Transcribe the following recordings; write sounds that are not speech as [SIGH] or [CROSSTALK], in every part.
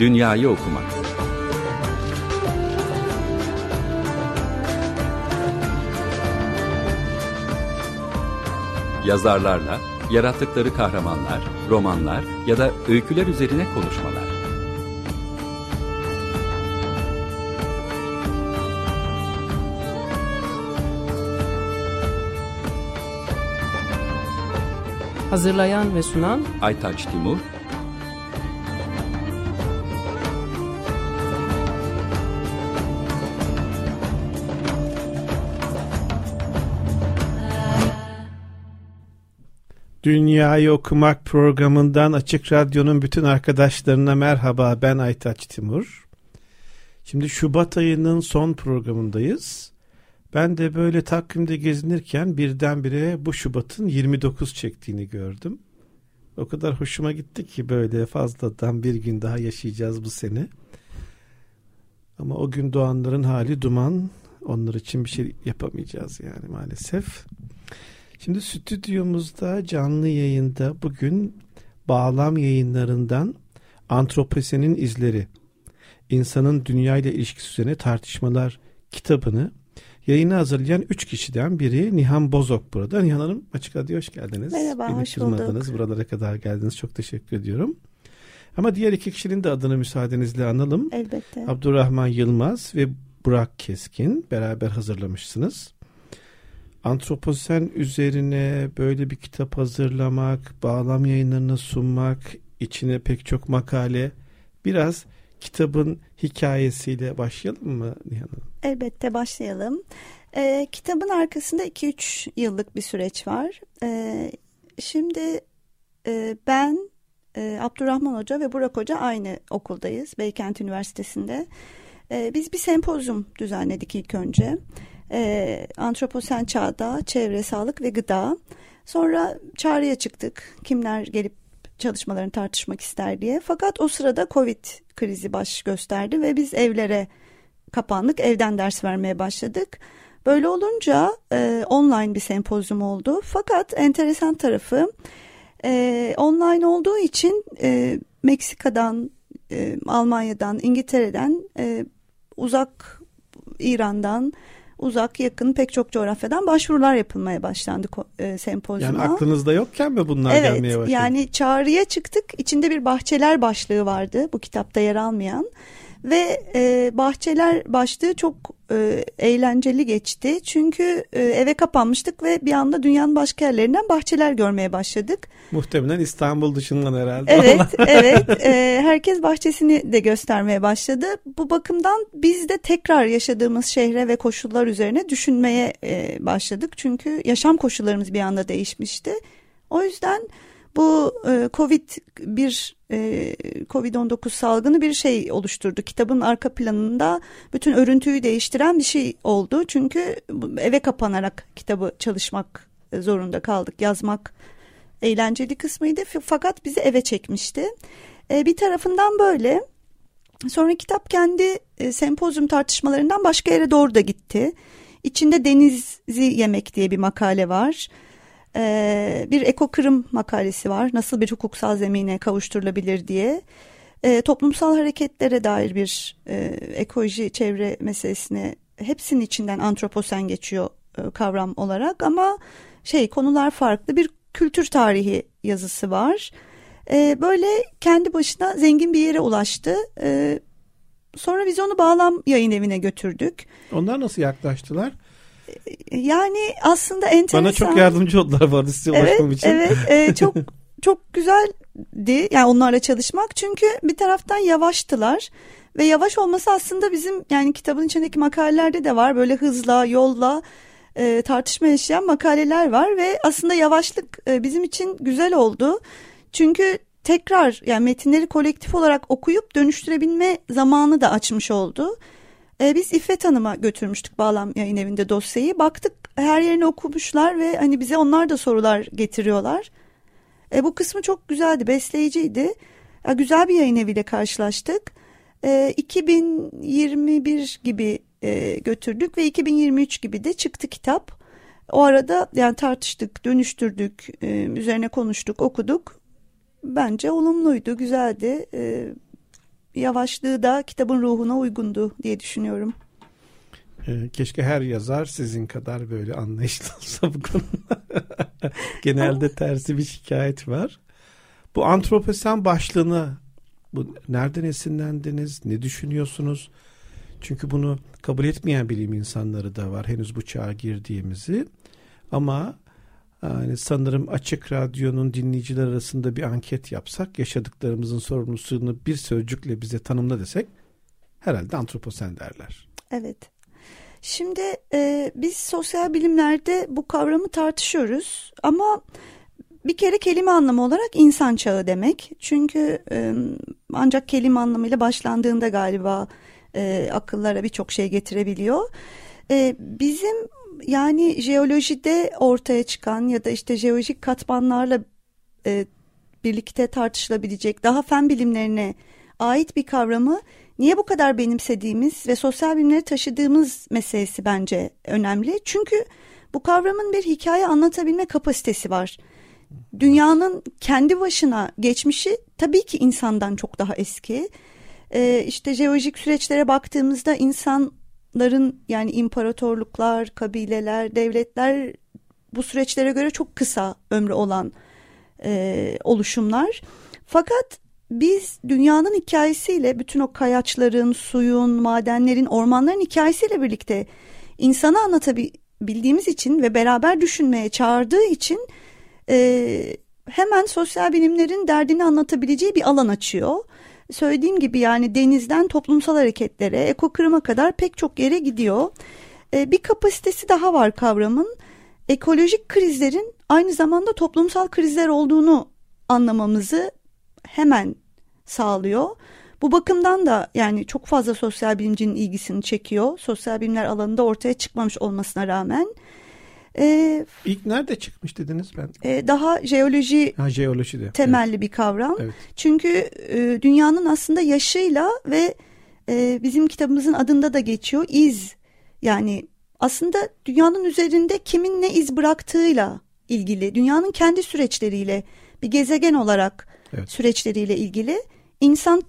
Dünyayı okumak. Yazarlarla, yarattıkları kahramanlar, romanlar ya da öyküler üzerine konuşmalar. Hazırlayan ve sunan Aytaç Timur Dünyayı Okumak programından Açık Radyo'nun bütün arkadaşlarına merhaba ben Aytaç Timur. Şimdi Şubat ayının son programındayız. Ben de böyle takvimde gezinirken birdenbire bu Şubat'ın 29 çektiğini gördüm. O kadar hoşuma gitti ki böyle fazladan bir gün daha yaşayacağız bu sene. Ama o gün doğanların hali duman. Onlar için bir şey yapamayacağız yani maalesef. Şimdi stüdyomuzda canlı yayında bugün bağlam yayınlarından Antroposenin izleri, insanın dünya ile ilişkisi üzerine tartışmalar kitabını yayını hazırlayan üç kişiden biri Nihan Bozok burada. Nihan Hanım Açık Radyo hoş geldiniz. Merhaba, Beni hoş kırmadınız. Buralara kadar geldiniz. Çok teşekkür ediyorum. Ama diğer iki kişinin de adını müsaadenizle analım. Elbette. Abdurrahman Yılmaz ve Burak Keskin beraber hazırlamışsınız. Antroposen üzerine böyle bir kitap hazırlamak, bağlam yayınlarına sunmak, içine pek çok makale, biraz kitabın hikayesiyle başlayalım mı Nihan Hanım? Elbette başlayalım. Ee, kitabın arkasında 2-3 yıllık bir süreç var. Ee, şimdi e, ben, e, Abdurrahman Hoca ve Burak Hoca aynı okuldayız. Beykent Üniversitesi'nde. Ee, biz bir sempozyum düzenledik ilk önce. Ee, Antroposen çağda, çevre, sağlık ve gıda. Sonra çağrıya çıktık. Kimler gelip çalışmalarını tartışmak ister diye. Fakat o sırada Covid krizi baş gösterdi ve biz evlere kapandık. Evden ders vermeye başladık. Böyle olunca e, online bir sempozyum oldu. Fakat enteresan tarafı e, online olduğu için e, Meksika'dan, e, Almanya'dan, İngiltere'den, e, uzak İran'dan, uzak yakın pek çok coğrafyadan başvurular yapılmaya başlandı e, sempozyuma. Yani aklınızda yokken mi bunlar evet, gelmeye başladı? Yani çağrıya çıktık. İçinde bir bahçeler başlığı vardı bu kitapta yer almayan. Ve e, bahçeler başlığı çok e, eğlenceli geçti. Çünkü e, eve kapanmıştık ve bir anda dünyanın başka yerlerinden bahçeler görmeye başladık. Muhtemelen İstanbul dışından herhalde. Evet, [LAUGHS] evet. E, herkes bahçesini de göstermeye başladı. Bu bakımdan biz de tekrar yaşadığımız şehre ve koşullar üzerine düşünmeye e, başladık. Çünkü yaşam koşullarımız bir anda değişmişti. O yüzden bu e, Covid bir e, Covid-19 salgını bir şey oluşturdu. Kitabın arka planında bütün örüntüyü değiştiren bir şey oldu. Çünkü eve kapanarak kitabı çalışmak zorunda kaldık. Yazmak eğlenceli kısmıydı fakat bizi eve çekmişti. E, bir tarafından böyle. Sonra kitap kendi e, sempozyum tartışmalarından başka yere doğru da gitti. İçinde denizi yemek diye bir makale var. Ee, bir ekokırım makalesi var. Nasıl bir hukuksal zemine kavuşturulabilir diye. E, toplumsal hareketlere dair bir e, ekoloji çevre meselesine hepsinin içinden antroposen geçiyor e, kavram olarak ama şey konular farklı bir kültür tarihi yazısı var. E, böyle kendi başına zengin bir yere ulaştı. Sonra biz onu bağlam yayın evine götürdük. Onlar nasıl yaklaştılar? Yani aslında enteresan. Bana çok yardımcı oldular vardı size evet, ulaşmam için. Evet, e, çok [LAUGHS] çok güzeldi yani onlarla çalışmak. Çünkü bir taraftan yavaştılar ve yavaş olması aslında bizim yani kitabın içindeki makalelerde de var. Böyle hızla, yolla e, tartışma yaşayan makaleler var ve aslında yavaşlık e, bizim için güzel oldu. Çünkü tekrar yani metinleri kolektif olarak okuyup dönüştürebilme zamanı da açmış oldu. E, biz İffet Hanım'a götürmüştük Bağlam Yayın Evi'nde dosyayı. Baktık her yerini okumuşlar ve hani bize onlar da sorular getiriyorlar. E, bu kısmı çok güzeldi, besleyiciydi. E, güzel bir yayın eviyle karşılaştık. E, 2021 gibi e, götürdük ve 2023 gibi de çıktı kitap. O arada yani tartıştık, dönüştürdük, e, üzerine konuştuk, okuduk. Bence olumluydu, güzeldi. E, yavaşlığı da kitabın ruhuna uygundu diye düşünüyorum. Ee, keşke her yazar sizin kadar böyle anlayışlı olsa bu konuda. [LAUGHS] Genelde tersi bir şikayet var. Bu antroposen başlığını bu nereden esinlendiniz? Ne düşünüyorsunuz? Çünkü bunu kabul etmeyen bilim insanları da var henüz bu çağa girdiğimizi. Ama yani sanırım açık radyonun dinleyiciler arasında bir anket yapsak yaşadıklarımızın sorumlusunu bir sözcükle bize tanımla desek herhalde antroposen derler. Evet. Şimdi e, biz sosyal bilimlerde bu kavramı tartışıyoruz ama bir kere kelime anlamı olarak insan çağı demek. Çünkü e, ancak kelime anlamıyla başlandığında galiba e, akıllara birçok şey getirebiliyor. E, bizim yani jeolojide ortaya çıkan ya da işte jeolojik katmanlarla e, birlikte tartışılabilecek daha fen bilimlerine ait bir kavramı niye bu kadar benimsediğimiz ve sosyal bilimleri taşıdığımız meselesi bence önemli. Çünkü bu kavramın bir hikaye anlatabilme kapasitesi var. Dünyanın kendi başına geçmişi tabii ki insandan çok daha eski. Ee, işte jeolojik süreçlere baktığımızda insanların yani imparatorluklar, kabileler, devletler bu süreçlere göre çok kısa ömrü olan e, oluşumlar. Fakat biz dünyanın hikayesiyle bütün o kayaçların, suyun, madenlerin, ormanların hikayesiyle birlikte insana anlatabildiğimiz için ve beraber düşünmeye çağırdığı için e, hemen sosyal bilimlerin derdini anlatabileceği bir alan açıyor. Söylediğim gibi yani denizden toplumsal hareketlere, ekokırıma kadar pek çok yere gidiyor. E, bir kapasitesi daha var kavramın. Ekolojik krizlerin aynı zamanda toplumsal krizler olduğunu anlamamızı hemen sağlıyor. Bu bakımdan da yani çok fazla sosyal bilimcinin ilgisini çekiyor. Sosyal bilimler alanında ortaya çıkmamış olmasına rağmen. Ee, İlk nerede çıkmış dediniz ben? E, daha jeoloji ha, jeolojide. temelli evet. bir kavram. Evet. Çünkü e, dünyanın aslında yaşıyla ve e, bizim kitabımızın adında da geçiyor iz. Yani aslında dünyanın üzerinde kimin ne iz bıraktığıyla ilgili, dünyanın kendi süreçleriyle bir gezegen olarak evet. süreçleriyle ilgili insan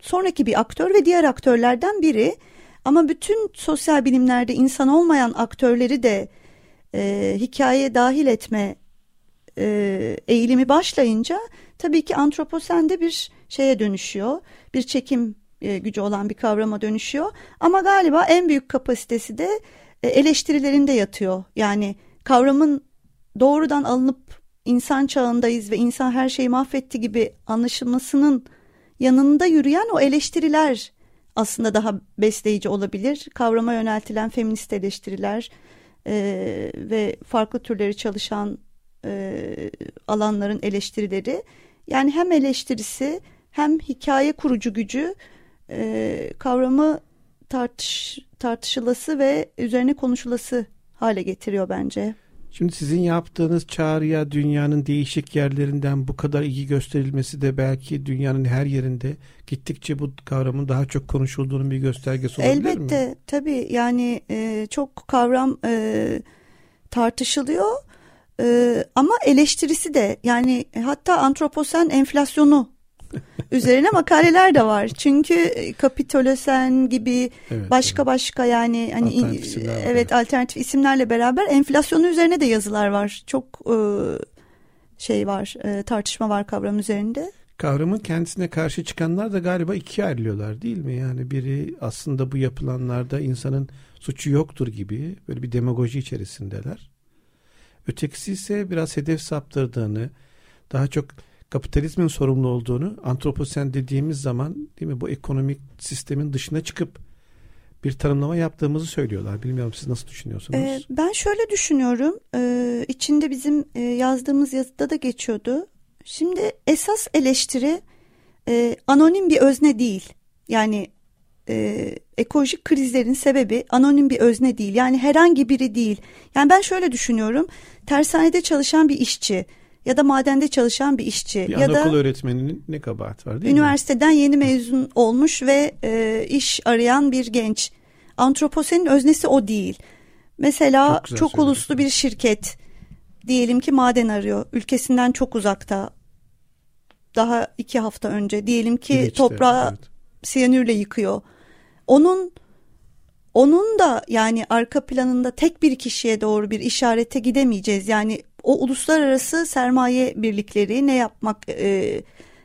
sonraki bir aktör ve diğer aktörlerden biri. Ama bütün sosyal bilimlerde insan olmayan aktörleri de e, hikayeye dahil etme e, eğilimi başlayınca tabii ki antroposen de bir şeye dönüşüyor. Bir çekim e, gücü olan bir kavrama dönüşüyor. Ama galiba en büyük kapasitesi de e, eleştirilerinde yatıyor. Yani kavramın doğrudan alınıp insan çağındayız ve insan her şeyi mahvetti gibi anlaşılmasının yanında yürüyen o eleştiriler aslında daha besleyici olabilir. Kavrama yöneltilen feminist eleştiriler, e, ve farklı türleri çalışan e, alanların eleştirileri yani hem eleştirisi hem hikaye kurucu gücü e, kavramı tartış, tartışılası ve üzerine konuşulası hale getiriyor bence. Şimdi sizin yaptığınız çağrıya dünyanın değişik yerlerinden bu kadar ilgi gösterilmesi de belki dünyanın her yerinde gittikçe bu kavramın daha çok konuşulduğunun bir göstergesi olabilir Elbette, mi? Elbette tabii yani e, çok kavram e, tartışılıyor e, ama eleştirisi de yani hatta antroposen enflasyonu üzerine makaleler de var. Çünkü e, Kapitolosen gibi evet, başka evet. başka yani hani alternatif evet alternatif isimlerle beraber enflasyonu üzerine de yazılar var. Çok e, şey var, e, tartışma var kavram üzerinde. Kavramın kendisine karşı çıkanlar da galiba ikiye ayrılıyorlar değil mi? Yani biri aslında bu yapılanlarda insanın suçu yoktur gibi böyle bir demagoji içerisindeler. Ötekisi ise biraz hedef saptırdığını, daha çok kapitalizmin sorumlu olduğunu antroposen dediğimiz zaman değil mi bu ekonomik sistemin dışına çıkıp bir tanımlama yaptığımızı söylüyorlar. Bilmiyorum siz nasıl düşünüyorsunuz? Ee, ben şöyle düşünüyorum. Ee, içinde bizim e, yazdığımız yazıda da geçiyordu. Şimdi esas eleştiri e, anonim bir özne değil. Yani e, ekolojik krizlerin sebebi anonim bir özne değil. Yani herhangi biri değil. Yani ben şöyle düşünüyorum. Tersanede çalışan bir işçi ya da madende çalışan bir işçi bir ya da öğretmeninin ne kabahat var değil üniversiteden mi? yeni mezun olmuş ve e, iş arayan bir genç. Antroposenin öznesi o değil. Mesela çok, çok uluslu bir şirket diyelim ki maden arıyor. Ülkesinden çok uzakta. Daha iki hafta önce diyelim ki İliç'te, toprağı evet. siyanürle yıkıyor. Onun onun da yani arka planında tek bir kişiye doğru bir işarete gidemeyeceğiz. Yani o uluslararası sermaye birlikleri ne yapmak e,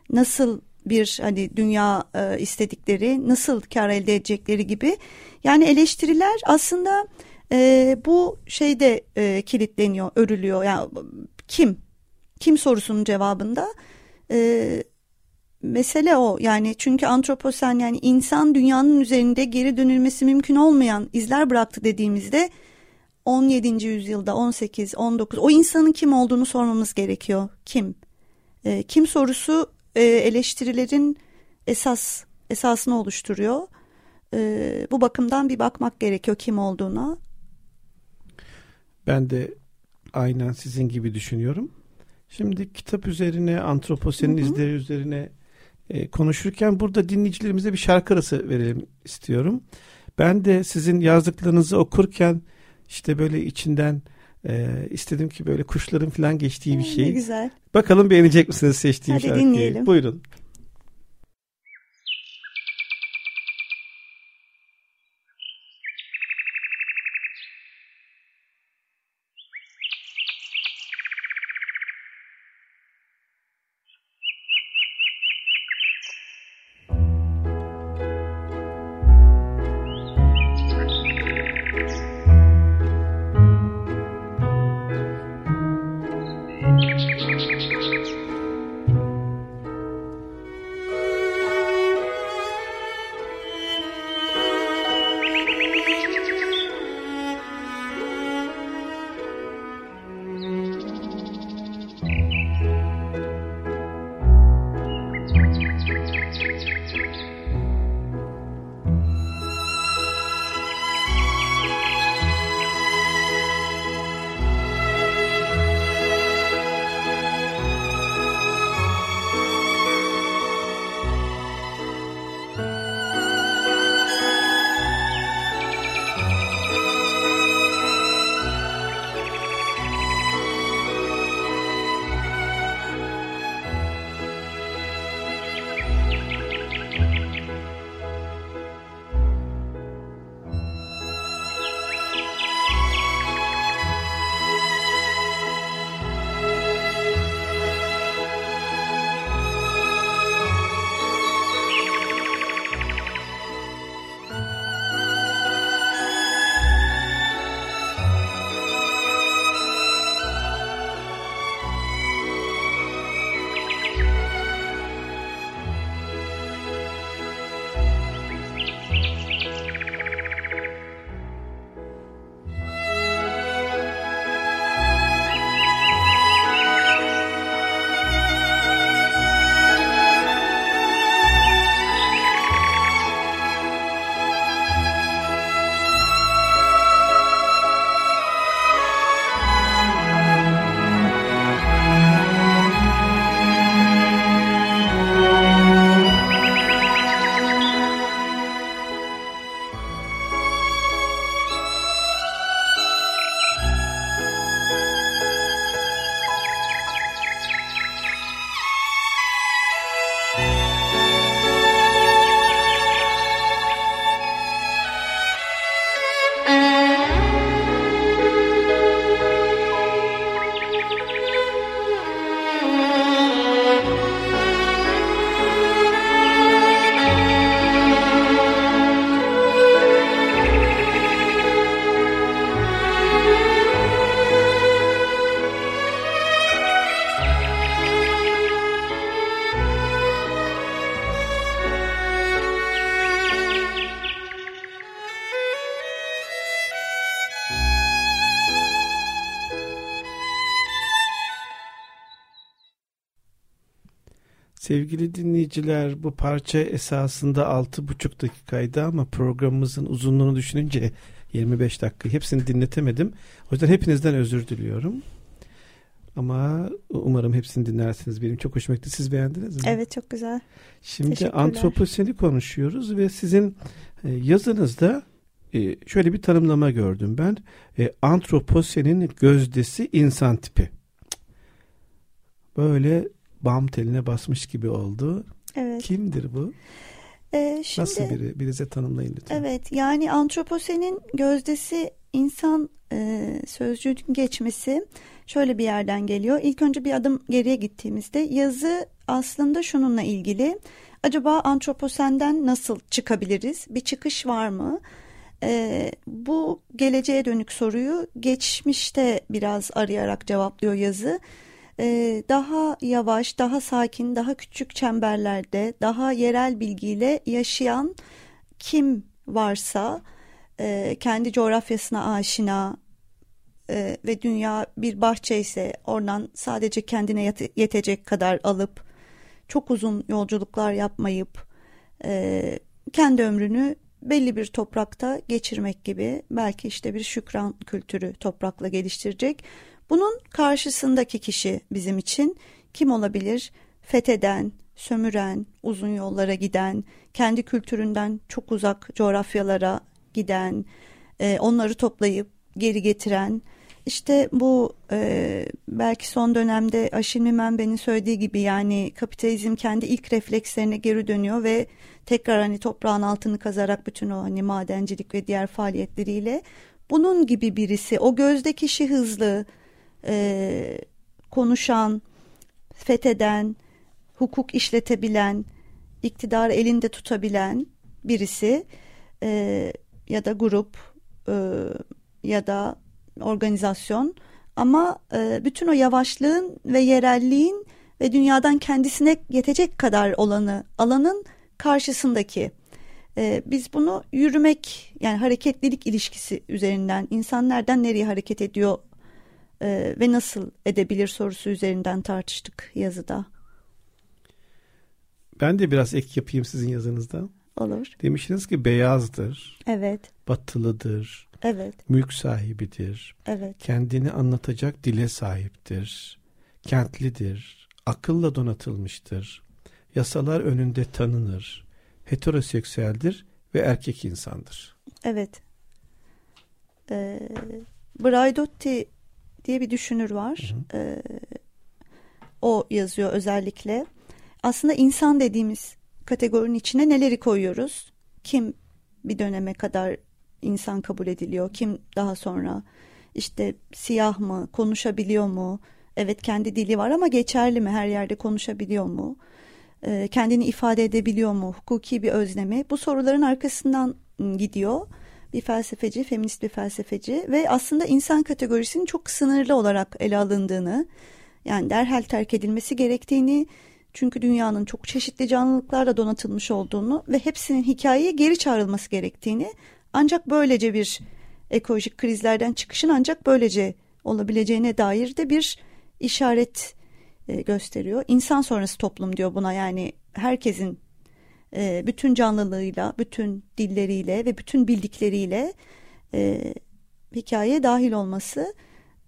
nasıl bir hani dünya e, istedikleri nasıl kar elde edecekleri gibi. Yani eleştiriler aslında e, bu şeyde e, kilitleniyor örülüyor. Yani kim? Kim sorusunun cevabında? E, mesele o. Yani çünkü antroposen yani insan dünyanın üzerinde geri dönülmesi mümkün olmayan izler bıraktı dediğimizde 17. yüzyılda 18 19 o insanın kim olduğunu sormamız gerekiyor. Kim? E, kim sorusu e, eleştirilerin esas esasını oluşturuyor. E, bu bakımdan bir bakmak gerekiyor kim olduğuna. Ben de aynen sizin gibi düşünüyorum. Şimdi kitap üzerine antroposenin izleri üzerine e, konuşurken burada dinleyicilerimize bir şarkı arası verelim istiyorum. Ben de sizin yazdıklarınızı okurken işte böyle içinden e, istedim ki böyle kuşların falan geçtiği bir şey. Ne güzel. Bakalım beğenecek misiniz seçtiğim Hadi şarkıyı? dinleyelim. Buyurun. Sevgili dinleyiciler bu parça esasında 6,5 dakikaydı ama programımızın uzunluğunu düşününce 25 dakika hepsini dinletemedim. O yüzden hepinizden özür diliyorum. Ama umarım hepsini dinlersiniz. Benim çok hoşuma gitti. Siz beğendiniz mi? Evet çok güzel. Şimdi antroposeni konuşuyoruz ve sizin e, yazınızda e, şöyle bir tanımlama gördüm ben. E, antroposenin gözdesi insan tipi. Böyle bam teline basmış gibi oldu. Evet. Kimdir bu? Ee, şimdi, Nasıl biri? Birize tanımlayın lütfen. Evet yani antroposenin gözdesi insan e, sözcüğün geçmesi şöyle bir yerden geliyor. İlk önce bir adım geriye gittiğimizde yazı aslında şununla ilgili. Acaba antroposenden nasıl çıkabiliriz? Bir çıkış var mı? E, bu geleceğe dönük soruyu geçmişte biraz arayarak cevaplıyor yazı. E, daha yavaş, daha sakin, daha küçük çemberlerde, daha yerel bilgiyle yaşayan kim varsa e, kendi coğrafyasına aşina e, ve dünya bir bahçe ise oradan sadece kendine yete- yetecek kadar alıp çok uzun yolculuklar yapmayıp e, kendi ömrünü belli bir toprakta geçirmek gibi belki işte bir şükran kültürü toprakla geliştirecek. Bunun karşısındaki kişi bizim için kim olabilir? Fetheden, sömüren, uzun yollara giden, kendi kültüründen çok uzak coğrafyalara giden, e, onları toplayıp geri getiren, işte bu e, belki son dönemde Aşil Mimenbe'nin söylediği gibi yani kapitalizm kendi ilk reflekslerine geri dönüyor ve tekrar hani toprağın altını kazarak bütün o hani madencilik ve diğer faaliyetleriyle bunun gibi birisi o gözde kişi hızlı e, konuşan fetheden hukuk işletebilen iktidarı elinde tutabilen birisi e, ya da grup e, ya da organizasyon. Ama e, bütün o yavaşlığın ve yerelliğin ve dünyadan kendisine yetecek kadar olanı alanın karşısındaki e, biz bunu yürümek yani hareketlilik ilişkisi üzerinden insan nereden nereye hareket ediyor e, ve nasıl edebilir sorusu üzerinden tartıştık yazıda. Ben de biraz ek yapayım sizin yazınızda. Olur. Demiştiniz ki beyazdır, Evet. batılıdır, Evet. mülk sahibidir, Evet. kendini anlatacak dile sahiptir, kentlidir, akılla donatılmıştır, yasalar önünde tanınır, heteroseksüeldir ve erkek insandır. Evet. Ee, Braidotti diye bir düşünür var. Hı Ee, o yazıyor özellikle. Aslında insan dediğimiz kategorinin içine neleri koyuyoruz? Kim bir döneme kadar insan kabul ediliyor? Kim daha sonra işte siyah mı? Konuşabiliyor mu? Evet kendi dili var ama geçerli mi? Her yerde konuşabiliyor mu? Ee, kendini ifade edebiliyor mu? Hukuki bir özlemi. Bu soruların arkasından ım, gidiyor bir felsefeci, feminist bir felsefeci ve aslında insan kategorisinin çok sınırlı olarak ele alındığını, yani derhal terk edilmesi gerektiğini, çünkü dünyanın çok çeşitli canlılıklarla donatılmış olduğunu ve hepsinin hikayeye geri çağrılması gerektiğini, ancak böylece bir ekolojik krizlerden çıkışın ancak böylece olabileceğine dair de bir işaret e, gösteriyor. İnsan sonrası toplum diyor buna yani herkesin e, bütün canlılığıyla, bütün dilleriyle ve bütün bildikleriyle e, hikayeye dahil olması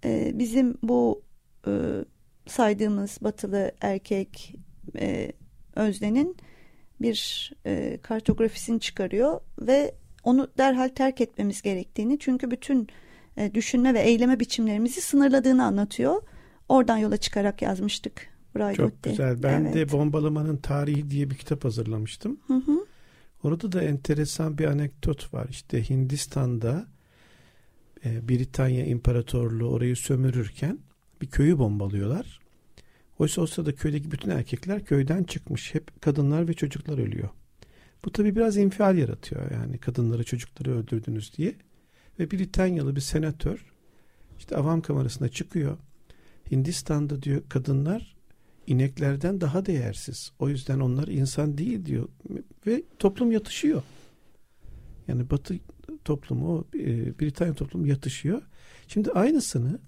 e, bizim bu e, saydığımız batılı erkek e, öznenin bir e, kartografisini çıkarıyor ve onu derhal terk etmemiz gerektiğini çünkü bütün e, düşünme ve eyleme biçimlerimizi sınırladığını anlatıyor. Oradan yola çıkarak yazmıştık. Çok güzel. Ben evet. de Bombalamanın Tarihi diye bir kitap hazırlamıştım. Hı hı. Orada da enteresan bir anekdot var. İşte Hindistan'da e, Britanya İmparatorluğu orayı sömürürken bir köyü bombalıyorlar. Oysa o sırada köydeki bütün erkekler köyden çıkmış. Hep kadınlar ve çocuklar ölüyor. Bu tabi biraz infial yaratıyor. Yani kadınları çocukları öldürdünüz diye. Ve Britanyalı bir senatör işte avam kamerasına çıkıyor. Hindistan'da diyor kadınlar ineklerden daha değersiz. O yüzden onlar insan değil diyor. Ve toplum yatışıyor. Yani Batı toplumu, e, Britanya toplumu yatışıyor. Şimdi aynısını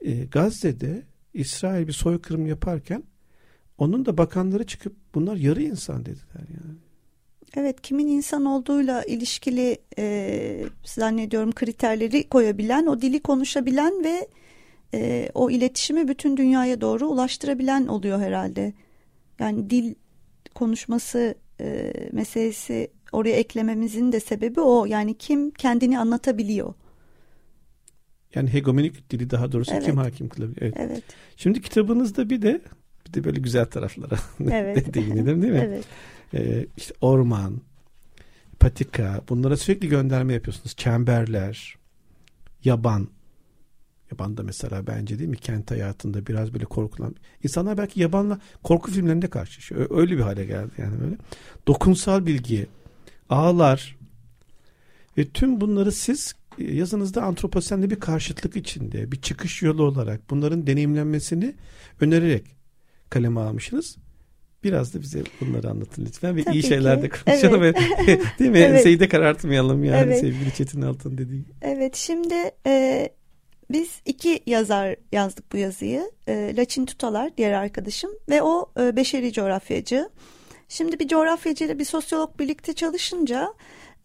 e, Gazze'de İsrail bir soykırım yaparken onun da bakanları çıkıp bunlar yarı insan dediler yani. Evet kimin insan olduğuyla ilişkili e, zannediyorum kriterleri koyabilen, o dili konuşabilen ve e, o iletişimi bütün dünyaya doğru ulaştırabilen oluyor herhalde. Yani dil konuşması e, meselesi oraya eklememizin de sebebi o. Yani kim kendini anlatabiliyor. Yani hegemonik dili daha doğrusu Evet. kim hakim kılabilir? Evet. Evet. Şimdi kitabınızda bir de Bir de böyle güzel taraflara [LAUGHS] Evet. değinelim değil mi? Evet. Ee, işte orman, patika bunlara sürekli gönderme yapıyorsunuz. Çemberler, yaban. Yaban da mesela bence değil mi kent hayatında biraz böyle korkulan. İnsanlar belki yabanla korku filmlerinde karşılaşıyor. Öyle bir hale geldi yani böyle. Dokunsal bilgi, ağlar ve tüm bunları siz e, yazınızda antroposenle bir karşıtlık içinde bir çıkış yolu olarak bunların deneyimlenmesini önererek kaleme almışsınız. Biraz da bize bunları anlatın lütfen ve Tabii iyi şeyler de konuşalım. Evet. [LAUGHS] Değil mi? Evet. De karartmayalım yani Evet. sevgili Çetin Altın dediği. Evet şimdi e, biz iki yazar yazdık bu yazıyı. E, Laçin Tutalar diğer arkadaşım ve o e, beşeri coğrafyacı. Şimdi bir coğrafyacıyla bir sosyolog birlikte çalışınca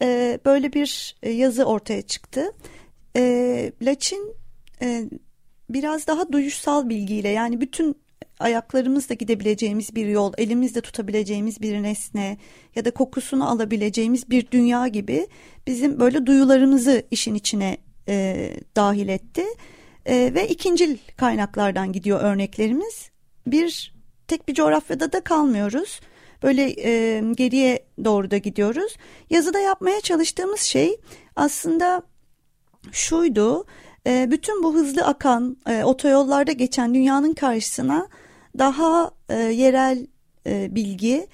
e, böyle bir e, yazı ortaya çıktı. E, Laçin e, biraz daha duyuşsal bilgiyle yani bütün ayaklarımızla gidebileceğimiz bir yol, elimizde tutabileceğimiz bir nesne ya da kokusunu alabileceğimiz bir dünya gibi bizim böyle duyularımızı işin içine e, dahil etti. E, ve ikincil kaynaklardan gidiyor örneklerimiz. Bir tek bir coğrafyada da kalmıyoruz. Böyle e, geriye doğru da gidiyoruz. Yazıda yapmaya çalıştığımız şey aslında şuydu. E, bütün bu hızlı akan e, otoyollarda geçen dünyanın karşısına daha e, yerel e, bilgi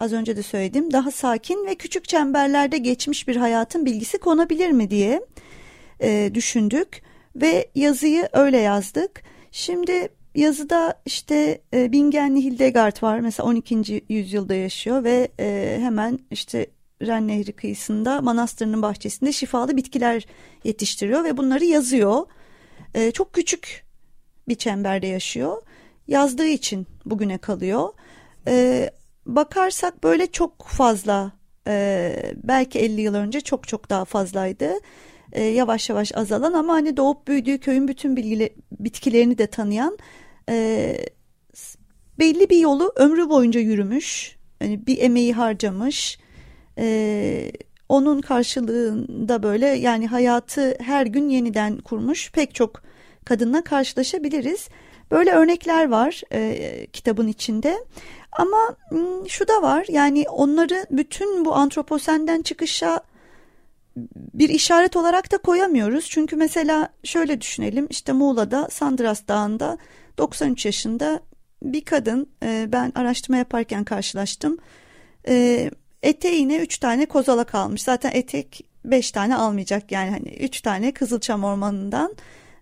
az önce de söyledim daha sakin ve küçük çemberlerde geçmiş bir hayatın bilgisi konabilir mi diye e, düşündük ve yazıyı öyle yazdık. Şimdi yazıda işte e, Bingenli Hildegard var mesela 12. yüzyılda yaşıyor ve e, hemen işte Ren Nehri kıyısında manastırının bahçesinde şifalı bitkiler yetiştiriyor ve bunları yazıyor. E, çok küçük bir çemberde yaşıyor. Yazdığı için bugüne kalıyor. E, bakarsak böyle çok fazla e, belki 50 yıl önce çok çok daha fazlaydı. E, yavaş yavaş azalan ama hani doğup büyüdüğü köyün bütün bilgili, bitkilerini de tanıyan e, belli bir yolu ömrü boyunca yürümüş. Yani bir emeği harcamış. E, onun karşılığında böyle yani hayatı her gün yeniden kurmuş pek çok kadınla karşılaşabiliriz. Böyle örnekler var e, kitabın içinde. Ama şu da var yani onları bütün bu antroposenden çıkışa bir işaret olarak da koyamıyoruz. Çünkü mesela şöyle düşünelim. İşte Muğla'da Sandras Dağı'nda 93 yaşında bir kadın e, ben araştırma yaparken karşılaştım. E, eteğine 3 tane kozalak almış. Zaten etek 5 tane almayacak. Yani hani 3 tane Kızılçam Ormanı'ndan.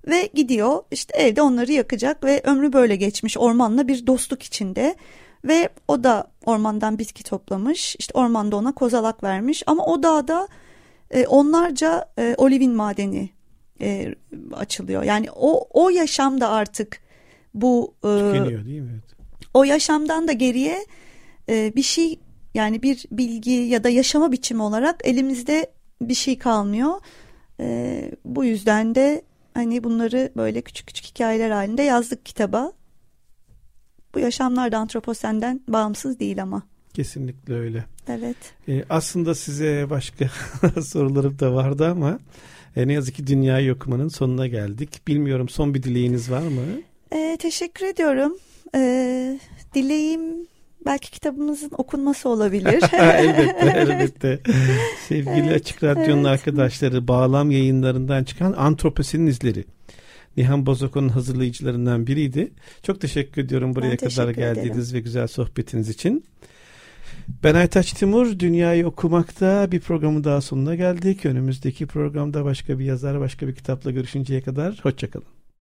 Ve gidiyor işte evde onları yakacak ve ömrü böyle geçmiş. Ormanla bir dostluk içinde. Ve o da ormandan bitki toplamış. İşte ormanda ona kozalak vermiş. Ama o dağda e, onlarca e, olivin madeni e, açılıyor yani o o yaşamda artık bu e, Tükeniyor değil mi? Evet. o yaşamdan da geriye e, bir şey yani bir bilgi ya da yaşama biçimi olarak elimizde bir şey kalmıyor. E, bu yüzden de hani bunları böyle küçük küçük hikayeler halinde yazdık kitaba. Bu yaşamlar da antroposenden bağımsız değil ama. Kesinlikle öyle. Evet. Ee, aslında size başka [LAUGHS] sorularım da vardı ama e, ne yazık ki dünyayı okumanın sonuna geldik. Bilmiyorum son bir dileğiniz var mı? E, teşekkür ediyorum. E, dileğim belki kitabımızın okunması olabilir. [LAUGHS] elbette elbette. Sevgili Evet, Açık Radyo'nun evet. arkadaşları bağlam yayınlarından çıkan Antroposinin izleri. Nihan Bozoko'nun hazırlayıcılarından biriydi. Çok teşekkür ediyorum buraya Ben kadar teşekkür geldiğiniz ve güzel sohbetiniz için. Ben Aytaç Timur. Dünyayı okumakta bir programın daha sonuna geldik. Önümüzdeki programda başka bir yazar, başka bir kitapla görüşünceye kadar hoşçakalın.